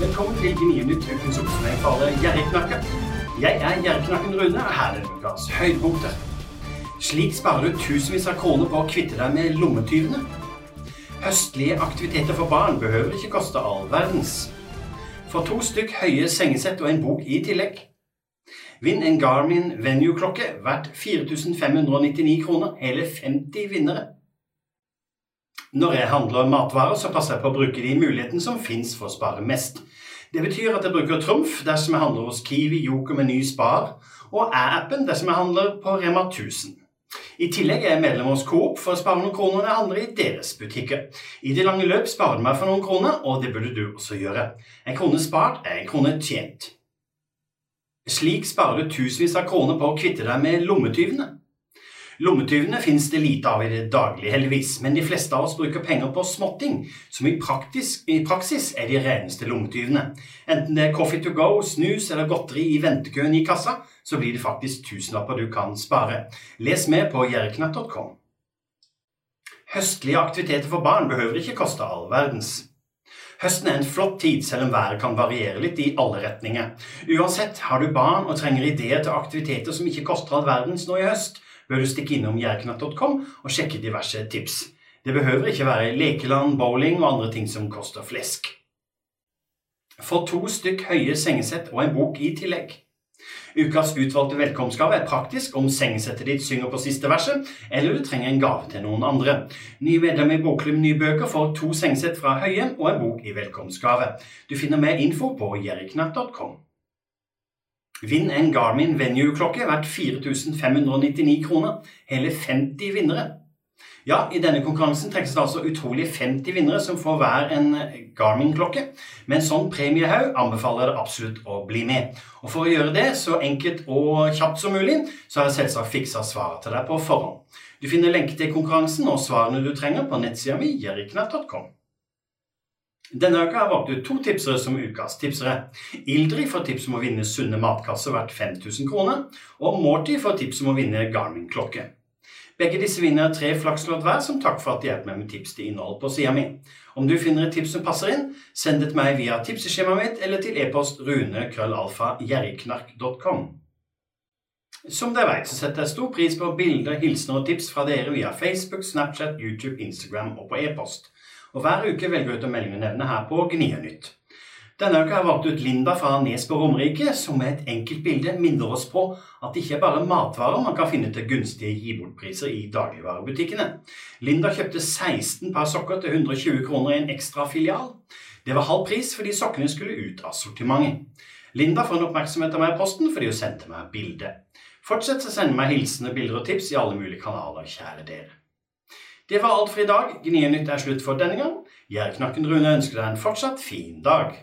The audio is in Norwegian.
Velkommen til Gnienytt, ukens oppsummering for alle gjerrigknakker. Jeg er gjerrigknakken Rune, og her er ukas høydepunkter. Slik sparer du tusenvis av kroner på å kvitte deg med lommetyvene. Høstlige aktiviteter for barn behøver ikke koste all verdens. For to stykk høye sengesett og en bok i tillegg. Vinn en Garmin Venue-klokke verdt 4599 kroner, hele 50 vinnere. Når jeg handler matvarer, så passer jeg på å bruke de mulighetene som fins for å spare mest. Det betyr at jeg bruker Trumf dersom jeg handler hos Kiwi, Joker, Meny, Spar, og Æ-appen dersom jeg handler på Rema 1000. I tillegg er jeg medlem hos Coop for å spare noen kroner når jeg handler i deres butikker. I det lange løp sparer du meg for noen kroner, og det burde du også gjøre. En krone spart er en krone tjent. Slik sparer du tusenvis av kroner på å kvitte deg med lommetyvene. Lommetyvene finnes det lite av i det daglige, heldigvis, men de fleste av oss bruker penger på småting, som i, praktisk, i praksis er de reneste lommetyvene. Enten det er coffee to go, snus eller godteri i ventekøen i kassa, så blir det faktisk tusenlapper du kan spare. Les mer på gjerriknatt.com. Høstlige aktiviteter for barn behøver ikke koste all verdens. Høsten er en flott tid, selv om været kan variere litt i alle retninger. Uansett, har du barn og trenger ideer til aktiviteter som ikke koster all verdens nå i høst, bør du stikke innom jerknatt.com og sjekke diverse tips. Det behøver ikke være lekeland, bowling og andre ting som koster flesk. Få to stykk høye sengesett og en bok i tillegg. Ukas utvalgte velkomstgave er praktisk om sengesettet ditt synger på siste verset, eller du trenger en gave til noen andre. Ny medlem i Bokklubb Nye Bøker får to sengesett fra Høie og en bok i velkomstgave. Du finner mer info på jerriknatt.com. Vinn en Garmin Venue-klokke verdt 4599 kroner. Hele 50 vinnere. Ja, I denne konkurransen trekkes det altså utrolig 50 vinnere som får hver en Garmin-klokke. Med en sånn premiehaug anbefaler jeg det absolutt å bli med. Og For å gjøre det så enkelt og kjapt som mulig, så har jeg selvsagt fiksa svaret til deg på forhånd. Du finner lenke til konkurransen og svarene du trenger på nettsida mi jerriknatt.com. Denne uka har jeg valgt ut to tipsere som ukas tipsere. Ildrid får tips om å vinne sunne matkasser verdt 5000 kroner, og Morty får tips om å vinne Garmin-klokke. Begge disse vinner tre flakslodd hver som takk for at de hjelper meg med tips til innhold på sida mi. Om du finner et tips som passer inn, send det til meg via tipseskjemaet mitt eller til e-post runekrøllalfa.gjerriknark.com. Som dere vet, så setter jeg stor pris på bilder, hilsener og tips fra dere via Facebook, Snapchat, YouTube, Instagram og på e-post og hver uke velger jeg ut å melde nevne her på Gnienytt. Denne uka har jeg valgt ut Linda fra Nes på Romerike, som med et enkelt bilde minner oss på at det ikke er bare matvarer man kan finne til gunstige gi bort-priser i dagligvarebutikkene. Linda kjøpte 16 par sokker til 120 kroner i en ekstra filial. Det var halv pris fordi sokkene skulle ut av sortimentet. Linda får en oppmerksomhet av meg i posten fordi hun sendte meg bilde. Fortsett å sende meg hilsener, bilder og tips i alle mulige kanaler, kjære dere. Det var alt for i dag. Gnienytt er slutt for denne gang. Gjærknakken Rune ønsker deg en fortsatt fin dag.